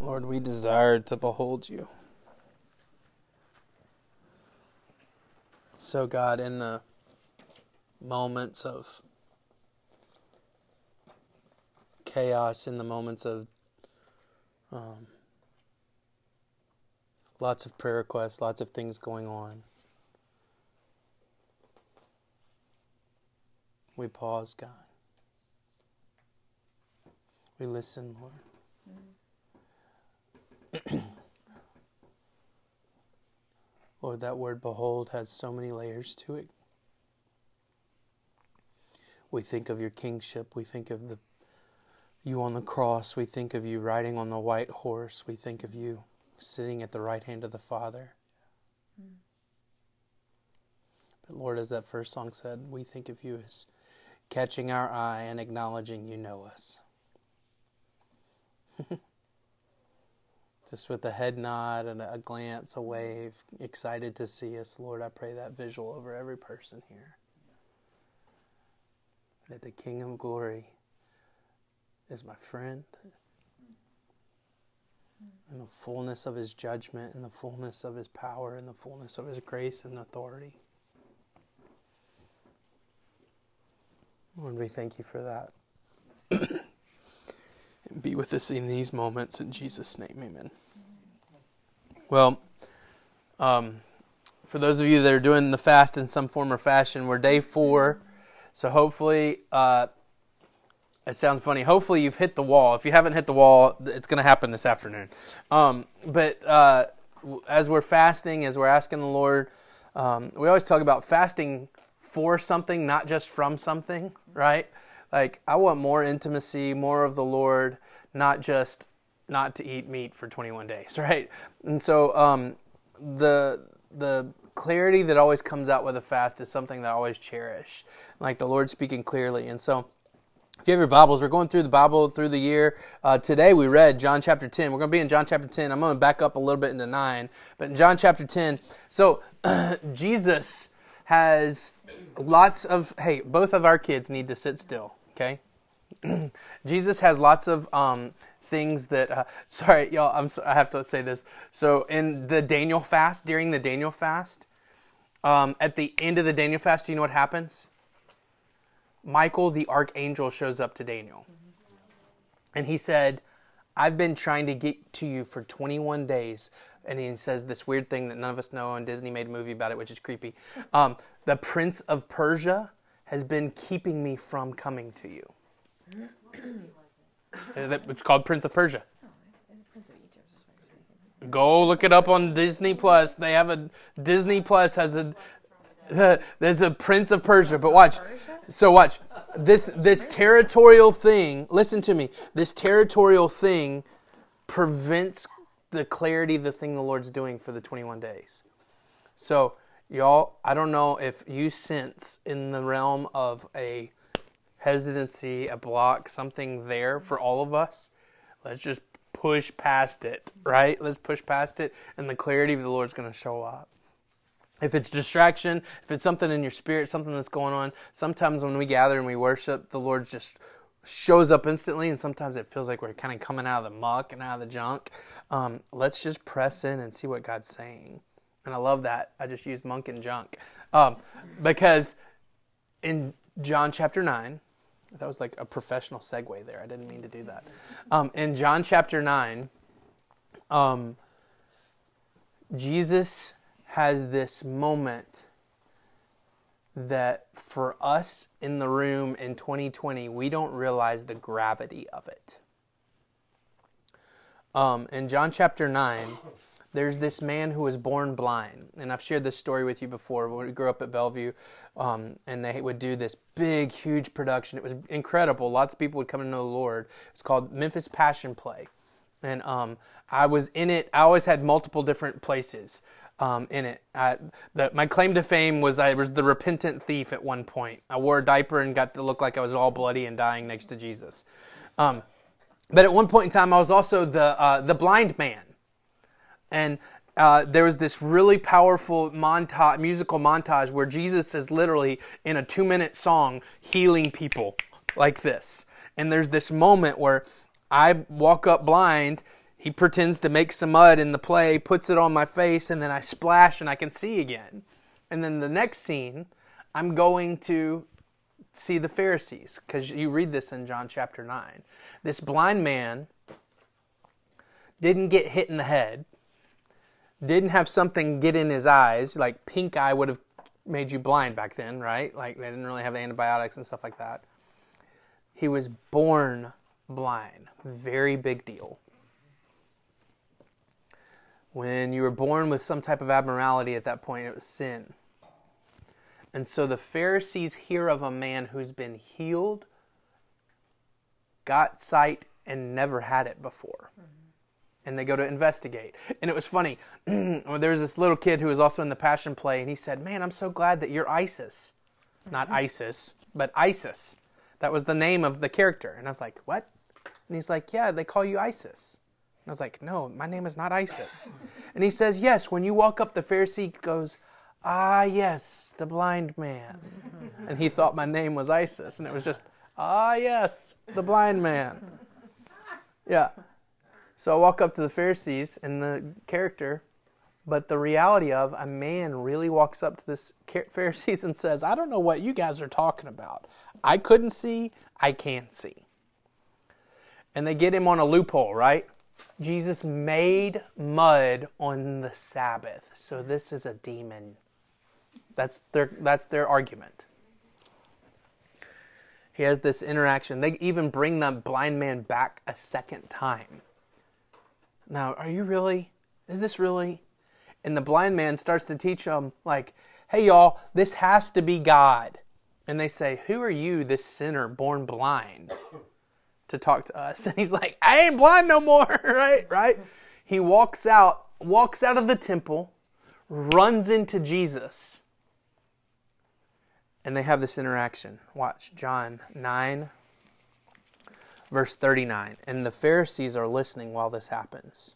Lord, we desire to behold you. So, God, in the moments of chaos, in the moments of um, lots of prayer requests, lots of things going on, we pause, God. We listen, Lord. Lord, that word behold has so many layers to it. We think of your kingship. We think of the you on the cross. We think of you riding on the white horse. We think of you sitting at the right hand of the Father. Mm. But Lord, as that first song said, we think of you as catching our eye and acknowledging you know us. Just with a head nod and a glance, a wave, excited to see us, Lord, I pray that visual over every person here. That the King of Glory is my friend. In the fullness of his judgment, in the fullness of his power, in the fullness of his grace and authority. Lord, we thank you for that. Be with us in these moments. In Jesus' name, amen. Well, um, for those of you that are doing the fast in some form or fashion, we're day four. So hopefully, uh, it sounds funny. Hopefully, you've hit the wall. If you haven't hit the wall, it's going to happen this afternoon. Um, but uh, as we're fasting, as we're asking the Lord, um, we always talk about fasting for something, not just from something, right? Like, I want more intimacy, more of the Lord, not just not to eat meat for 21 days, right? And so um, the the clarity that always comes out with a fast is something that I always cherish, like the Lord speaking clearly. And so, if you have your Bibles, we're going through the Bible through the year. Uh, today we read John chapter 10. We're going to be in John chapter 10. I'm going to back up a little bit into 9, but in John chapter 10. So, Jesus has lots of, hey, both of our kids need to sit still, okay? Jesus has lots of um, things that. Uh, sorry, y'all. I'm. I have to say this. So in the Daniel fast, during the Daniel fast, um, at the end of the Daniel fast, do you know what happens? Michael the archangel shows up to Daniel, and he said, "I've been trying to get to you for 21 days." And he says this weird thing that none of us know, and Disney made a movie about it, which is creepy. Um, the prince of Persia has been keeping me from coming to you. Uh, it's called Prince of Persia. Go look it up on Disney Plus. They have a Disney Plus has a there's a Prince of Persia. But watch, so watch this this territorial thing. Listen to me. This territorial thing prevents the clarity of the thing the Lord's doing for the 21 days. So y'all, I don't know if you sense in the realm of a hesitancy, a block, something there for all of us, let's just push past it, right? Let's push past it, and the clarity of the Lord's going to show up. If it's distraction, if it's something in your spirit, something that's going on, sometimes when we gather and we worship, the Lord just shows up instantly, and sometimes it feels like we're kind of coming out of the muck and out of the junk. Um, let's just press in and see what God's saying. And I love that. I just used monk and junk. Um, because in John chapter 9, that was like a professional segue there. I didn't mean to do that. Um, in John chapter 9, um, Jesus has this moment that for us in the room in 2020, we don't realize the gravity of it. Um, in John chapter 9, there's this man who was born blind. And I've shared this story with you before. When we grew up at Bellevue, um, and they would do this big, huge production. It was incredible. Lots of people would come to know the Lord. It's called Memphis Passion Play. And um, I was in it. I always had multiple different places um, in it. I, the, my claim to fame was I was the repentant thief at one point. I wore a diaper and got to look like I was all bloody and dying next to Jesus. Um, but at one point in time, I was also the uh, the blind man and uh, there was this really powerful musical montage where Jesus is literally in a two minute song healing people like this. And there's this moment where I walk up blind, He pretends to make some mud in the play, puts it on my face, and then I splash and I can see again. And then the next scene, I'm going to see the Pharisees, because you read this in John chapter 9. This blind man didn't get hit in the head, didn't have something get in his eyes, like pink eye would have made you blind back then, right? Like they didn't really have antibiotics and stuff like that. He was born blind. Very big deal. When you were born with some type of abnormality at that point, it was sin. And so the Pharisees hear of a man who's been healed, got sight, and never had it before. Mm-hmm. And they go to investigate. And it was funny. there was this little kid who was also in the Passion Play, and he said, Man, I'm so glad that you're Isis. Mm-hmm. Not ISIS, but Isis. That was the name of the character. And I was like, What? And he's like, Yeah, they call you Isis. And I was like, No, my name is not Isis. and he says, Yes, when you walk up, the Pharisee goes, Ah, yes, the blind man. and he thought my name was Isis. And it was just, Ah, yes, the blind man. Yeah. So I walk up to the Pharisees and the character, but the reality of a man really walks up to this Pharisees and says, I don't know what you guys are talking about. I couldn't see, I can see. And they get him on a loophole, right? Jesus made mud on the Sabbath. So this is a demon. That's their, that's their argument. He has this interaction. They even bring the blind man back a second time. Now, are you really? Is this really? And the blind man starts to teach them, like, hey, y'all, this has to be God. And they say, Who are you, this sinner born blind, to talk to us? And he's like, I ain't blind no more, right? Right? He walks out, walks out of the temple, runs into Jesus and they have this interaction. Watch John 9, verse 39. And the Pharisees are listening while this happens.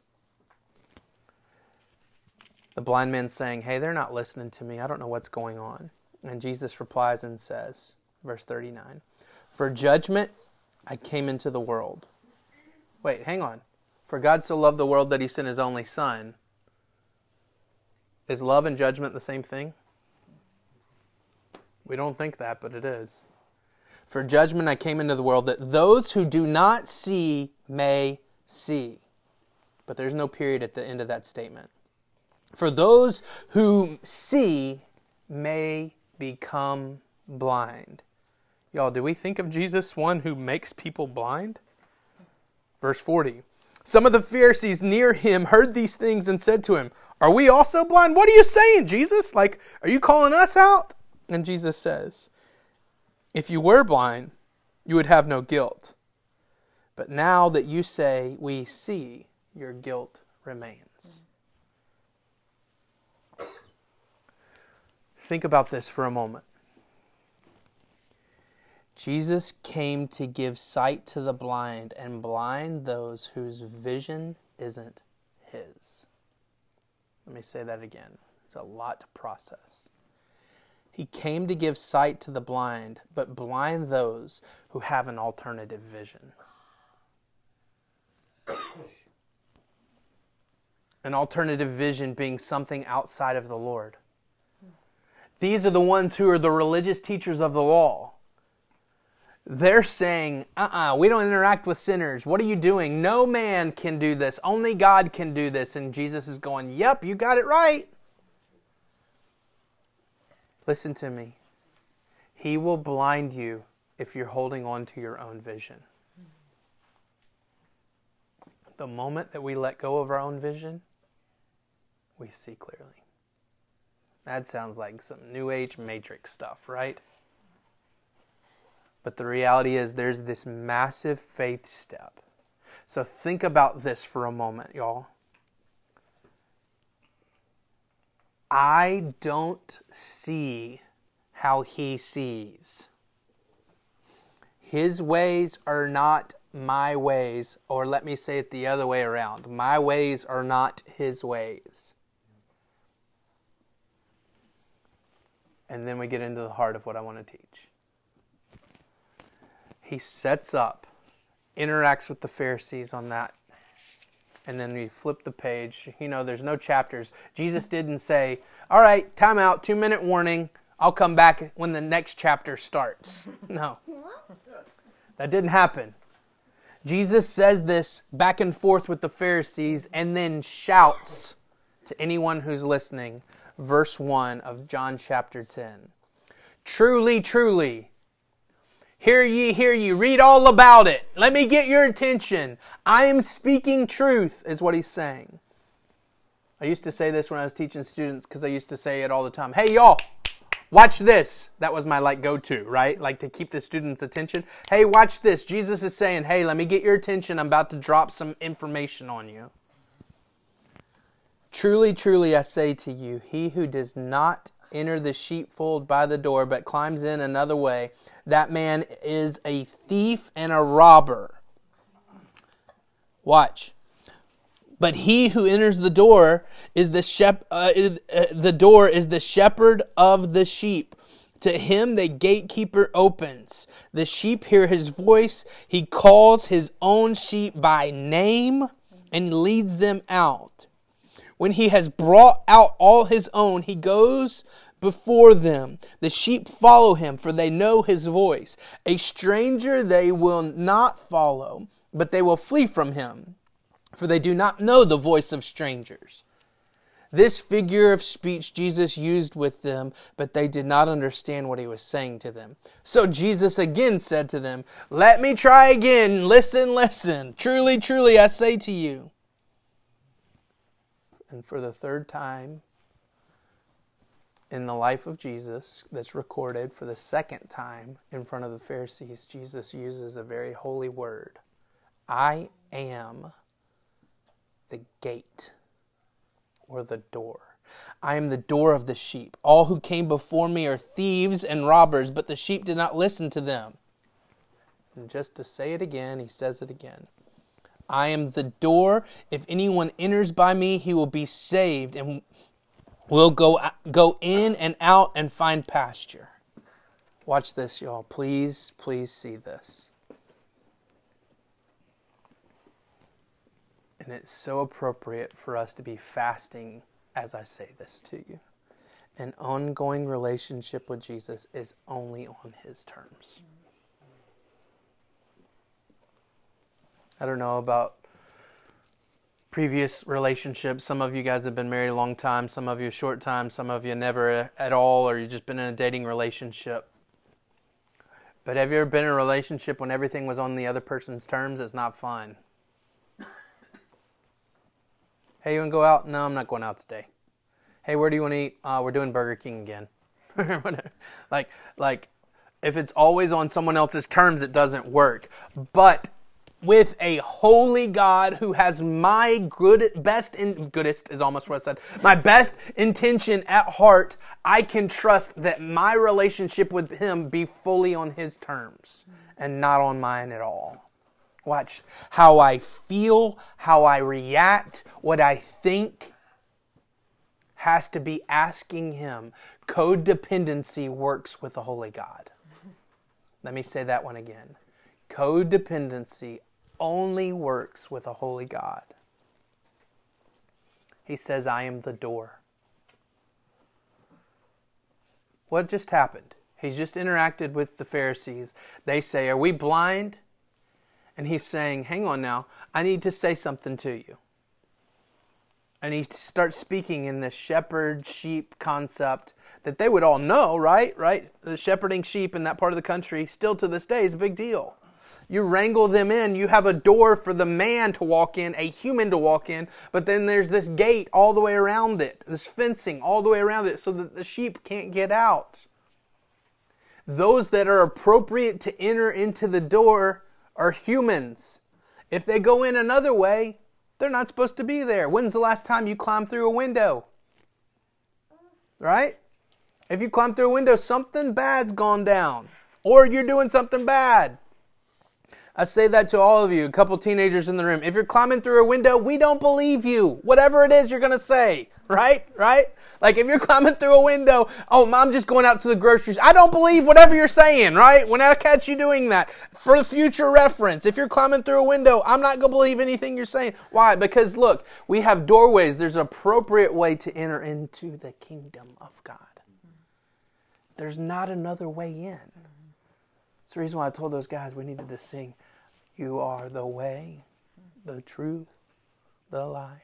The blind man saying, Hey, they're not listening to me. I don't know what's going on. And Jesus replies and says, verse 39, For judgment I came into the world. Wait, hang on. For God so loved the world that he sent his only Son. Is love and judgment the same thing? We don't think that, but it is. For judgment I came into the world that those who do not see may see. But there's no period at the end of that statement. For those who see may become blind. Y'all, do we think of Jesus one who makes people blind? Verse 40. Some of the Pharisees near him heard these things and said to him, Are we also blind? What are you saying, Jesus? Like, are you calling us out? And Jesus says, If you were blind, you would have no guilt. But now that you say, We see, your guilt remains. Think about this for a moment. Jesus came to give sight to the blind and blind those whose vision isn't his. Let me say that again. It's a lot to process. He came to give sight to the blind, but blind those who have an alternative vision. an alternative vision being something outside of the Lord. These are the ones who are the religious teachers of the law. They're saying, uh uh-uh, uh we don't interact with sinners. What are you doing? No man can do this. Only God can do this. And Jesus is going, Yep, you got it right. Listen to me. He will blind you if you're holding on to your own vision. The moment that we let go of our own vision, we see clearly. That sounds like some New Age matrix stuff, right? But the reality is, there's this massive faith step. So think about this for a moment, y'all. I don't see how he sees. His ways are not my ways, or let me say it the other way around. My ways are not his ways. And then we get into the heart of what I want to teach. He sets up, interacts with the Pharisees on that and then we flip the page. You know, there's no chapters. Jesus didn't say, All right, time out, two minute warning. I'll come back when the next chapter starts. No. That didn't happen. Jesus says this back and forth with the Pharisees and then shouts to anyone who's listening. Verse 1 of John chapter 10. Truly, truly, Hear ye, hear ye, read all about it. Let me get your attention. I am speaking truth, is what he's saying. I used to say this when I was teaching students because I used to say it all the time. Hey, y'all, watch this. That was my like go to, right? Like to keep the students' attention. Hey, watch this. Jesus is saying, hey, let me get your attention. I'm about to drop some information on you. Truly, truly, I say to you, he who does not enter the sheepfold by the door, but climbs in another way, that man is a thief and a robber. Watch. But he who enters the door is the shep- uh, uh, the door is the shepherd of the sheep. To him the gatekeeper opens. The sheep hear his voice. He calls his own sheep by name and leads them out. When he has brought out all his own, he goes before them. The sheep follow him, for they know his voice. A stranger they will not follow, but they will flee from him, for they do not know the voice of strangers. This figure of speech Jesus used with them, but they did not understand what he was saying to them. So Jesus again said to them, Let me try again. Listen, listen. Truly, truly, I say to you. And for the third time, in the life of Jesus that's recorded for the second time in front of the Pharisees, Jesus uses a very holy word I am the gate or the door. I am the door of the sheep. All who came before me are thieves and robbers, but the sheep did not listen to them. And just to say it again, he says it again. I am the door. If anyone enters by me, he will be saved and will go, go in and out and find pasture. Watch this, y'all. Please, please see this. And it's so appropriate for us to be fasting as I say this to you. An ongoing relationship with Jesus is only on His terms. I don't know about previous relationships. Some of you guys have been married a long time, some of you a short time, some of you never at all, or you've just been in a dating relationship. But have you ever been in a relationship when everything was on the other person's terms? It's not fun. hey, you want to go out? No, I'm not going out today. Hey, where do you want to eat? Uh, we're doing Burger King again. like, like, if it's always on someone else's terms, it doesn't work. But with a holy God who has my good, best, in, goodest is almost what I said, my best intention at heart, I can trust that my relationship with Him be fully on His terms and not on mine at all. Watch how I feel, how I react, what I think has to be asking Him. Codependency works with the Holy God. Let me say that one again. Codependency only works with a holy God. He says, I am the door. What just happened? He's just interacted with the Pharisees. They say, Are we blind? And he's saying, Hang on now, I need to say something to you. And he starts speaking in this shepherd sheep concept that they would all know, right? Right? The shepherding sheep in that part of the country, still to this day, is a big deal. You wrangle them in. You have a door for the man to walk in, a human to walk in, but then there's this gate all the way around it, this fencing all the way around it so that the sheep can't get out. Those that are appropriate to enter into the door are humans. If they go in another way, they're not supposed to be there. When's the last time you climbed through a window? Right? If you climb through a window, something bad's gone down. Or you're doing something bad. I say that to all of you, a couple teenagers in the room. If you're climbing through a window, we don't believe you. Whatever it is you're going to say, right? Right? Like if you're climbing through a window, oh, mom I'm just going out to the groceries. I don't believe whatever you're saying, right? When I catch you doing that, for future reference, if you're climbing through a window, I'm not going to believe anything you're saying. Why? Because look, we have doorways. There's an appropriate way to enter into the kingdom of God. There's not another way in. It's the reason why I told those guys we needed to sing, You are the way, the truth, the life.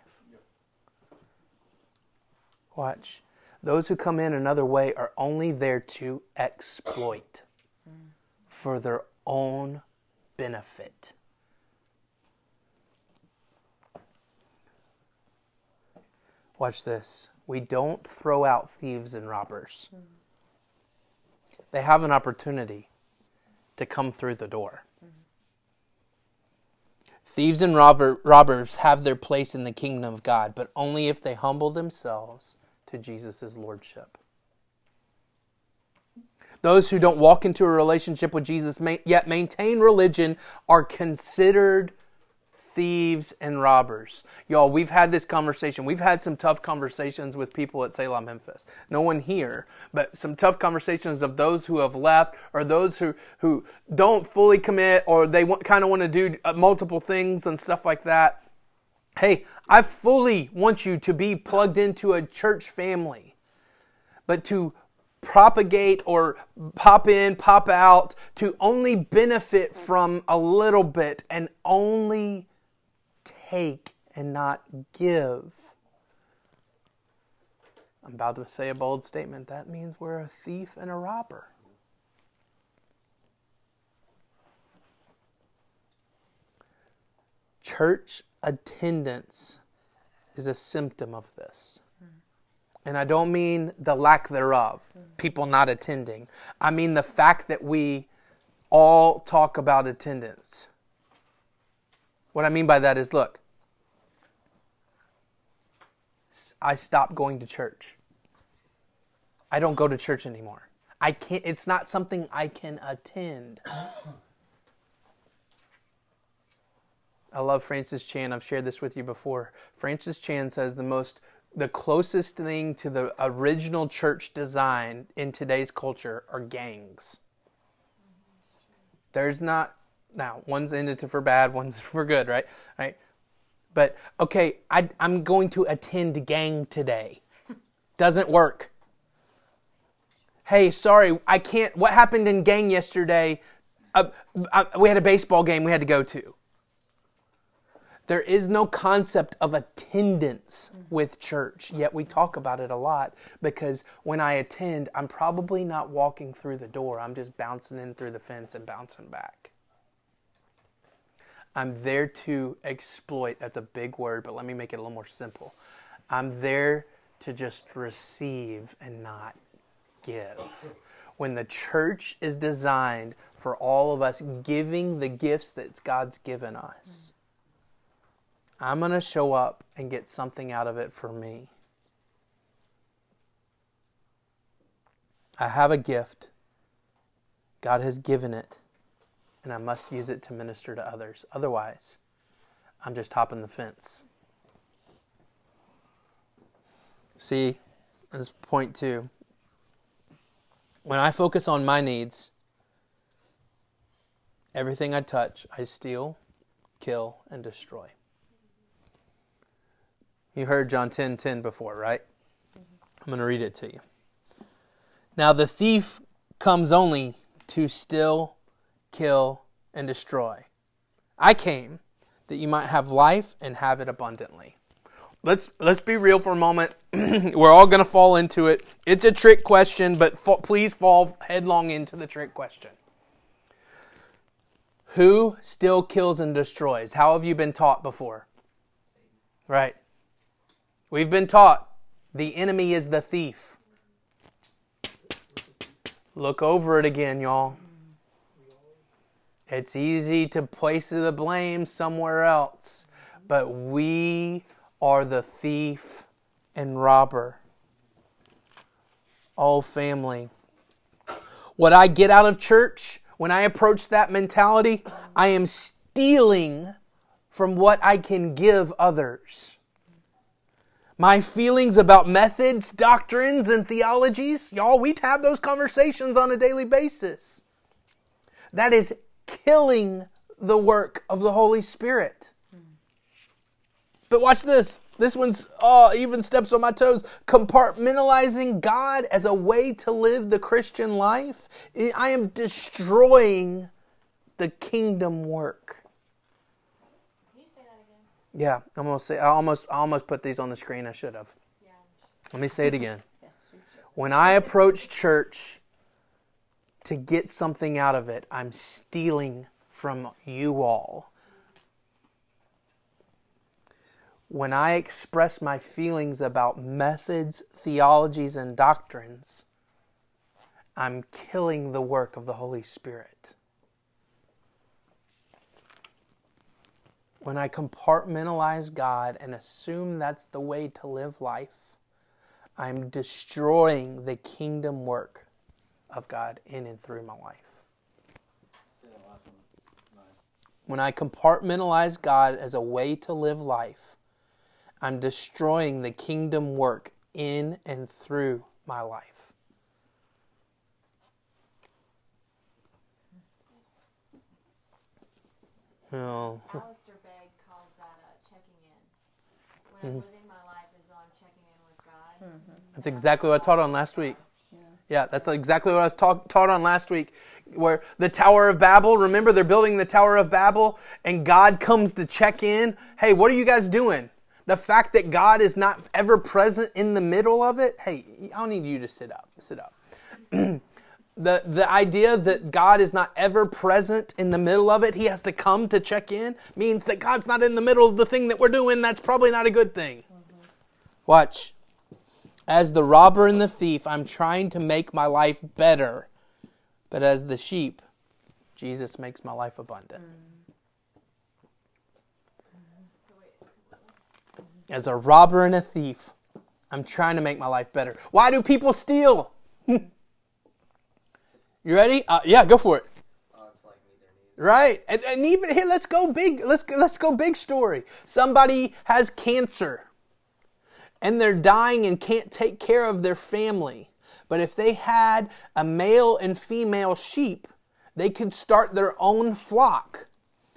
Watch. Those who come in another way are only there to exploit for their own benefit. Watch this. We don't throw out thieves and robbers. They have an opportunity to come through the door. Thieves and robber, robbers have their place in the kingdom of God, but only if they humble themselves to Jesus' lordship. Those who don't walk into a relationship with Jesus yet maintain religion are considered thieves and robbers. Y'all, we've had this conversation. We've had some tough conversations with people at Selah Memphis. No one here, but some tough conversations of those who have left or those who, who don't fully commit or they want, kind of want to do uh, multiple things and stuff like that. Hey, I fully want you to be plugged into a church family, but to propagate or pop in, pop out, to only benefit from a little bit and only take and not give. I'm about to say a bold statement. That means we're a thief and a robber. Church attendance is a symptom of this. And I don't mean the lack thereof, people not attending. I mean the fact that we all talk about attendance. What I mean by that is look, I stopped going to church. I don't go to church anymore. I can't it's not something I can attend. I love Francis Chan. I've shared this with you before. Francis Chan says the most the closest thing to the original church design in today's culture are gangs. There's not now one's ended for bad, one's for good, right? Right? But okay, I, I'm going to attend gang today. Doesn't work. Hey, sorry, I can't. What happened in gang yesterday? Uh, uh, we had a baseball game we had to go to. There is no concept of attendance with church, yet we talk about it a lot because when I attend, I'm probably not walking through the door. I'm just bouncing in through the fence and bouncing back. I'm there to exploit. That's a big word, but let me make it a little more simple. I'm there to just receive and not give. When the church is designed for all of us giving the gifts that God's given us, I'm going to show up and get something out of it for me. I have a gift. God has given it and I must use it to minister to others. Otherwise, I'm just hopping the fence. See, this is point two. When I focus on my needs, everything I touch, I steal, kill, and destroy. You heard John 10 10 before, right? I'm going to read it to you. Now, the thief comes only to steal, kill, and destroy. I came that you might have life and have it abundantly. Let's let's be real for a moment. We're all going to fall into it. It's a trick question, but please fall headlong into the trick question. Who still kills and destroys? How have you been taught before? Right. We've been taught the enemy is the thief. Look over it again, y'all. It's easy to place the blame somewhere else, but we are the thief and robber. Oh, family. What I get out of church, when I approach that mentality, I am stealing from what I can give others. My feelings about methods, doctrines, and theologies, y'all, we'd have those conversations on a daily basis. That is killing the work of the Holy Spirit. But watch this. This one's oh, even steps on my toes. Compartmentalizing God as a way to live the Christian life. I am destroying the kingdom work. Yeah, I'm gonna say. I almost, I almost put these on the screen. I should have. Yeah. Let me say it again. When I approach church to get something out of it, I'm stealing from you all. When I express my feelings about methods, theologies, and doctrines, I'm killing the work of the Holy Spirit. when I compartmentalize God and assume that's the way to live life, I'm destroying the kingdom work of God in and through my life. When I compartmentalize God as a way to live life, I'm destroying the kingdom work in and through my life. Oh. mm-hmm. living my life as though I'm checking in with God. Mm-hmm. That's exactly what I taught on last week. Yeah, that's exactly what I was taught on last week. Where the Tower of Babel, remember they're building the Tower of Babel, and God comes to check in. Hey, what are you guys doing? The fact that God is not ever present in the middle of it. Hey, I don't need you to sit up. Sit up. the, the idea that God is not ever present in the middle of it, he has to come to check in, means that God's not in the middle of the thing that we're doing. That's probably not a good thing. Mm-hmm. Watch. As the robber and the thief, I'm trying to make my life better. But as the sheep, Jesus makes my life abundant. As a robber and a thief, I'm trying to make my life better. Why do people steal? You ready? Uh, yeah, go for it. right, and, and even here, let's go big. Let's let's go big story. Somebody has cancer, and they're dying and can't take care of their family. But if they had a male and female sheep, they could start their own flock.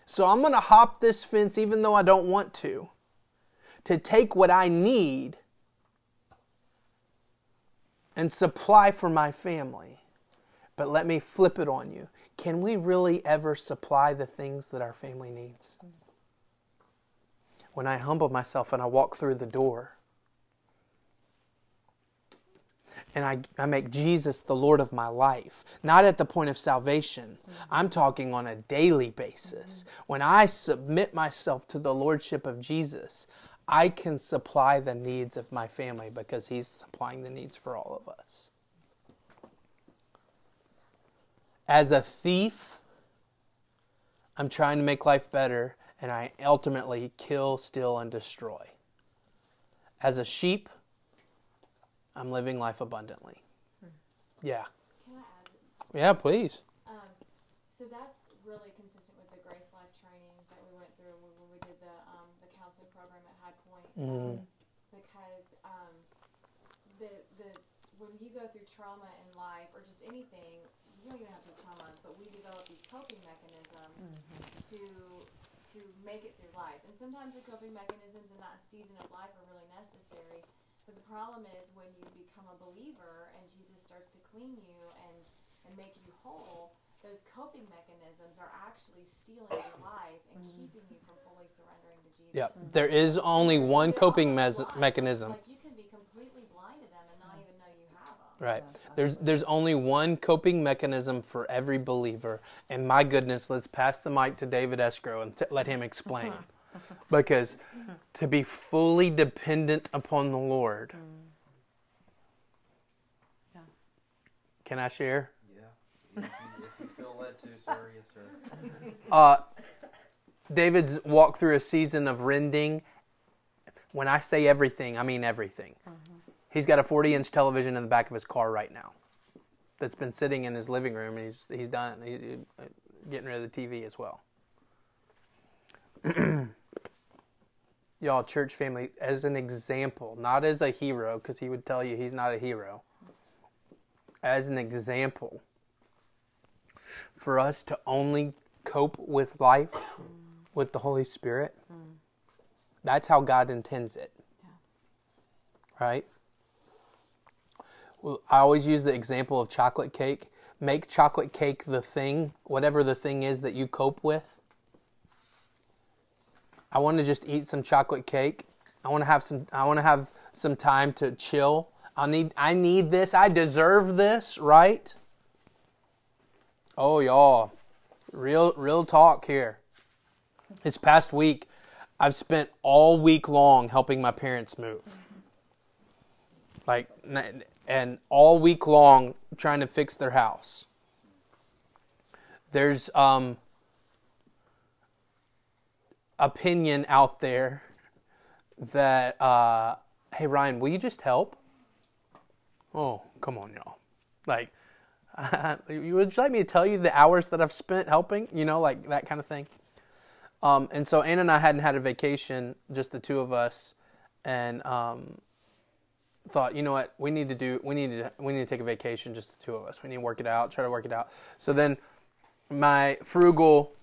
So I'm going to hop this fence, even though I don't want to, to take what I need and supply for my family. But let me flip it on you. Can we really ever supply the things that our family needs? When I humble myself and I walk through the door, and I, I make Jesus the Lord of my life, not at the point of salvation. I'm talking on a daily basis. When I submit myself to the Lordship of Jesus, I can supply the needs of my family because He's supplying the needs for all of us as a thief, I'm trying to make life better, and I ultimately kill, steal, and destroy. As a sheep, I'm living life abundantly. Hmm. Yeah. Can I add? Yeah, please. Um, so that's really consistent with the Grace Life training that we went through when we did the um, the counseling program at High Point. Mm. because um, the the when you go through trauma in life or just anything, you don't even have to trauma, but we develop these coping mechanisms mm-hmm. to to make it through life. And sometimes the coping mechanisms in that season of life are really necessary. But the problem is when you become a believer and Jesus starts to clean you and and make you whole, those coping mechanisms are actually stealing your life and mm-hmm. keeping you from fully surrendering to Jesus. Yeah, there is only one coping me- mechanism. Like you can be completely blinded and not even know you have them. Right. There's there's only one coping mechanism for every believer, and my goodness, let's pass the mic to David Escrow and t- let him explain. because to be fully dependent upon the Lord. Mm. Yeah. Can I share? Yeah. if you feel led to, sir, yes, sir. Uh, David's walked through a season of rending. When I say everything, I mean everything. Mm-hmm. He's got a 40 inch television in the back of his car right now that's been sitting in his living room, and he's, he's done he, getting rid of the TV as well. y'all, church family, as an example, not as a hero, because he would tell you he's not a hero, as an example for us to only cope with life with the Holy Spirit. That's how God intends it. Right? Well, I always use the example of chocolate cake. Make chocolate cake the thing, whatever the thing is that you cope with. I want to just eat some chocolate cake. I want to have some I want to have some time to chill. I need I need this. I deserve this, right? Oh, y'all. Real real talk here. This past week, I've spent all week long helping my parents move. Like and all week long trying to fix their house. There's um opinion out there that uh hey Ryan, will you just help? Oh, come on y'all. Like uh, you would like me to tell you the hours that I've spent helping, you know, like that kind of thing. Um, and so Anna and I hadn't had a vacation, just the two of us, and um, thought, you know what, we need to do, we need to, we need to take a vacation, just the two of us. We need to work it out, try to work it out. So then, my frugal,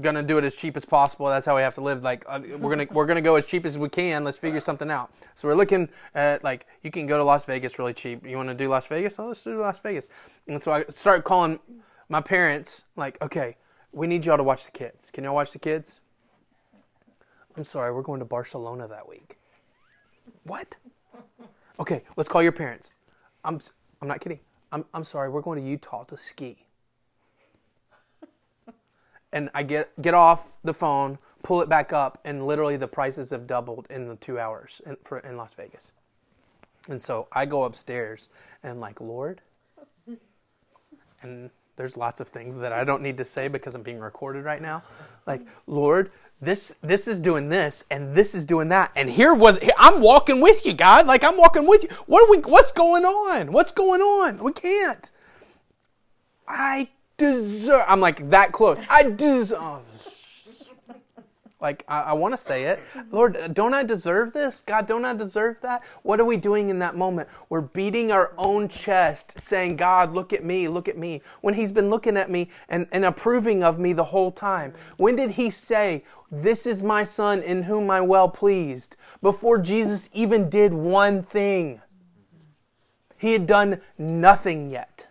gonna do it as cheap as possible. That's how we have to live. Like uh, we're gonna we're gonna go as cheap as we can. Let's figure something out. So we're looking at like you can go to Las Vegas really cheap. You want to do Las Vegas? Oh, let's do Las Vegas. And so I start calling my parents. Like, okay, we need y'all to watch the kids. Can y'all watch the kids? I'm sorry, we're going to Barcelona that week. What? Okay, let's call your parents. I'm I'm not kidding. I'm I'm sorry, we're going to Utah to ski and I get get off the phone, pull it back up, and literally the prices have doubled in the two hours in, for in Las Vegas. And so I go upstairs and like Lord, and there's lots of things that I don't need to say because I'm being recorded right now. Like Lord, this this is doing this and this is doing that, and here was I'm walking with you, God. Like I'm walking with you. What are we? What's going on? What's going on? We can't. I deserve. I'm like that close. I deserve. Oh, like, I, I want to say it. Lord, don't I deserve this? God, don't I deserve that? What are we doing in that moment? We're beating our own chest, saying, God, look at me, look at me. When He's been looking at me and, and approving of me the whole time. When did He say, This is my Son in whom I'm well pleased? Before Jesus even did one thing, He had done nothing yet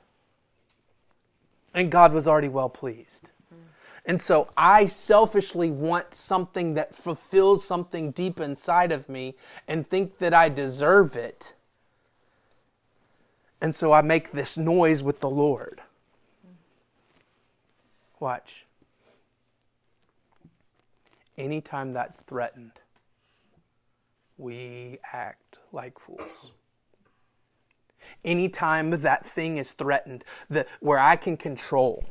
and God was already well pleased. And so I selfishly want something that fulfills something deep inside of me and think that I deserve it. And so I make this noise with the Lord. Watch. Anytime that's threatened, we act like fools. Anytime that thing is threatened, the, where I can control.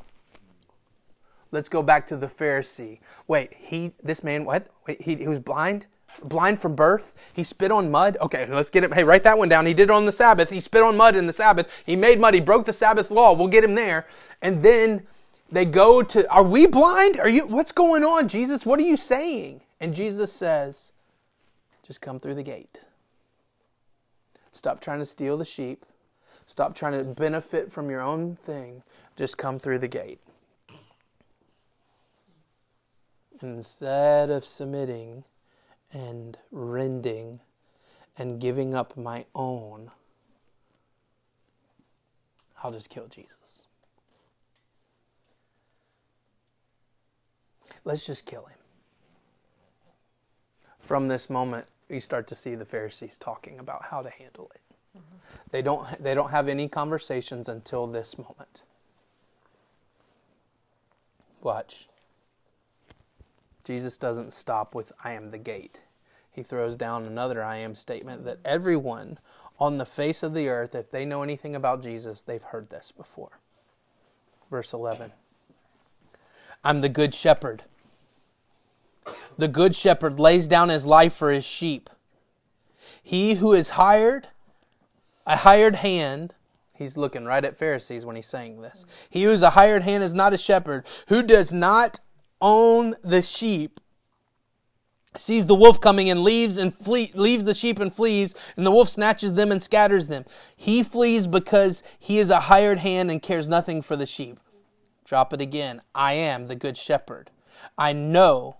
Let's go back to the Pharisee. Wait, he, this man, what? Wait, he, he was blind? Blind from birth? He spit on mud? Okay, let's get him. Hey, write that one down. He did it on the Sabbath. He spit on mud in the Sabbath. He made mud. He broke the Sabbath law. We'll get him there. And then they go to, are we blind? Are you, what's going on, Jesus? What are you saying? And Jesus says, just come through the gate. Stop trying to steal the sheep. Stop trying to benefit from your own thing. Just come through the gate. Instead of submitting and rending and giving up my own, I'll just kill Jesus. Let's just kill him. From this moment, you start to see the Pharisees talking about how to handle it. Mm-hmm. They don't they don't have any conversations until this moment. Watch. Jesus doesn't stop with I am the gate. He throws down another I am statement that everyone on the face of the earth, if they know anything about Jesus, they've heard this before. Verse 11 I'm the good shepherd. The good shepherd lays down his life for his sheep. He who is hired, a hired hand, he's looking right at Pharisees when he's saying this. He who is a hired hand is not a shepherd, who does not own the sheep sees the wolf coming and leaves and flee, leaves the sheep and flees, and the wolf snatches them and scatters them. He flees because he is a hired hand and cares nothing for the sheep. Drop it again. I am the good shepherd. I know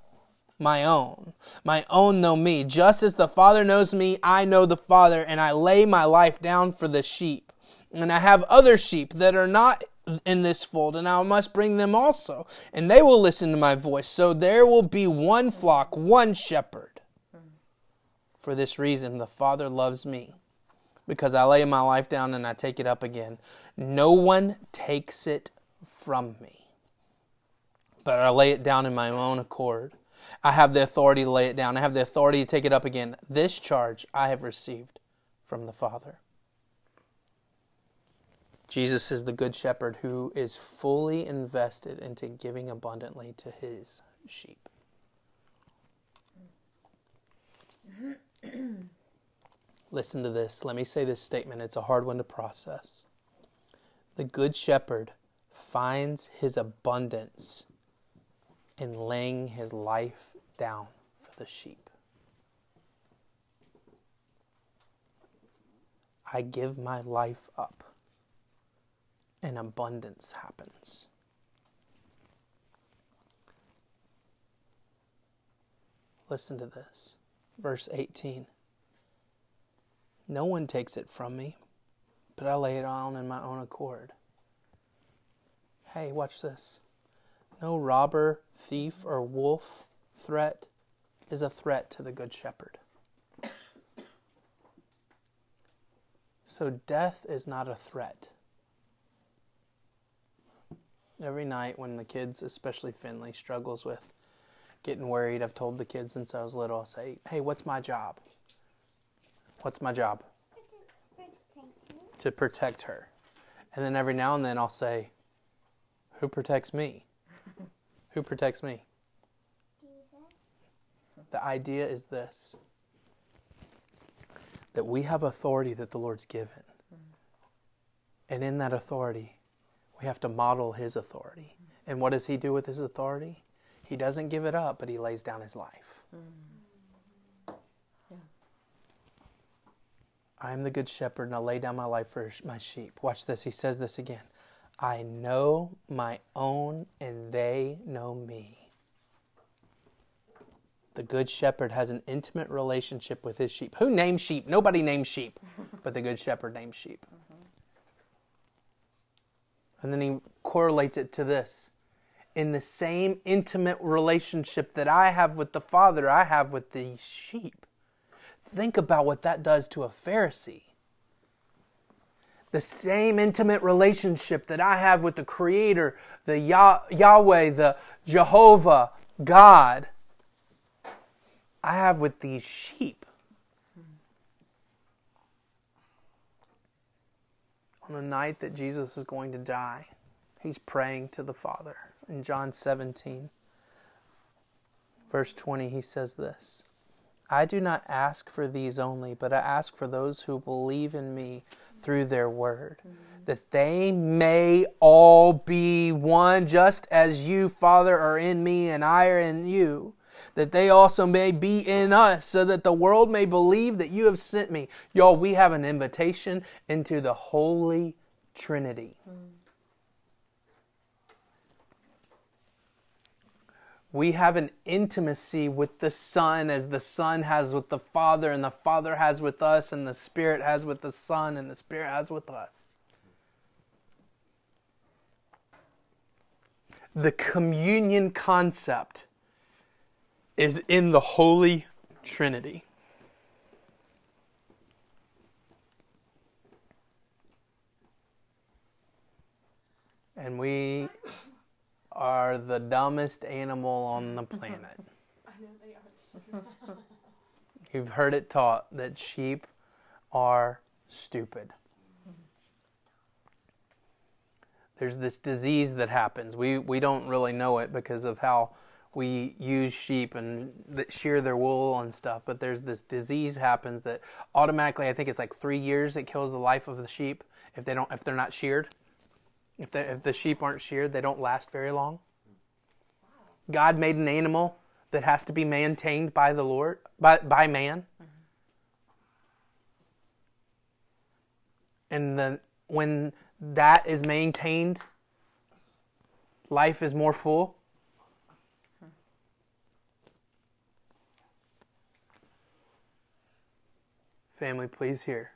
my own. My own know me. Just as the Father knows me, I know the Father, and I lay my life down for the sheep. And I have other sheep that are not in this fold, and I must bring them also, and they will listen to my voice. So there will be one flock, one shepherd. For this reason, the Father loves me, because I lay my life down and I take it up again. No one takes it from me, but I lay it down in my own accord. I have the authority to lay it down. I have the authority to take it up again. This charge I have received from the Father. Jesus is the good shepherd who is fully invested into giving abundantly to his sheep. Listen to this. Let me say this statement. It's a hard one to process. The good shepherd finds his abundance in laying his life down for the sheep. I give my life up and abundance happens. Listen to this. Verse 18. No one takes it from me, but I lay it on in my own accord. Hey, watch this. No robber, thief, or wolf threat is a threat to the Good Shepherd. So death is not a threat. Every night when the kids, especially Finley, struggles with getting worried, I've told the kids since I was little, I'll say, hey, what's my job? What's my job? To protect her. And then every now and then I'll say, who protects me? Who protects me? Jesus. The idea is this that we have authority that the Lord's given. Mm. And in that authority, we have to model His authority. Mm. And what does He do with His authority? He doesn't give it up, but He lays down His life. Mm. Yeah. I am the good shepherd, and I lay down my life for my sheep. Watch this. He says this again. I know my own, and they know me. The good shepherd has an intimate relationship with his sheep. Who names sheep? Nobody names sheep, but the good shepherd names sheep. Mm-hmm. And then he correlates it to this. In the same intimate relationship that I have with the Father, I have with the sheep. Think about what that does to a Pharisee. The same intimate relationship that I have with the Creator, the Yah- Yahweh, the Jehovah, God, I have with these sheep. on the night that Jesus was going to die, he's praying to the Father. In John 17, verse 20, he says this I do not ask for these only, but I ask for those who believe in me through their word, mm-hmm. that they may all be one, just as you, Father, are in me and I are in you that they also may be in us, so that the world may believe that you have sent me. Y'all, we have an invitation into the Holy Trinity. Mm. We have an intimacy with the Son as the Son has with the Father, and the Father has with us, and the Spirit has with the Son, and the Spirit has with us. The communion concept is in the Holy Trinity. And we are the dumbest animal on the planet. I know they are. You've heard it taught that sheep are stupid. There's this disease that happens. We, we don't really know it because of how we use sheep and shear their wool and stuff, but there's this disease happens that automatically, I think it's like three years it kills the life of the sheep if they don't if they're not sheared. If they, if the sheep aren't sheared, they don't last very long. God made an animal that has to be maintained by the Lord, by, by man. And then when that is maintained, life is more full. Family, please hear.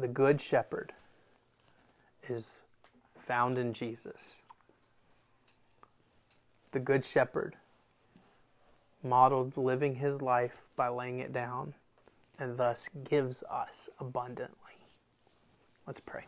The Good Shepherd is found in Jesus. The Good Shepherd modeled living his life by laying it down and thus gives us abundantly. Let's pray.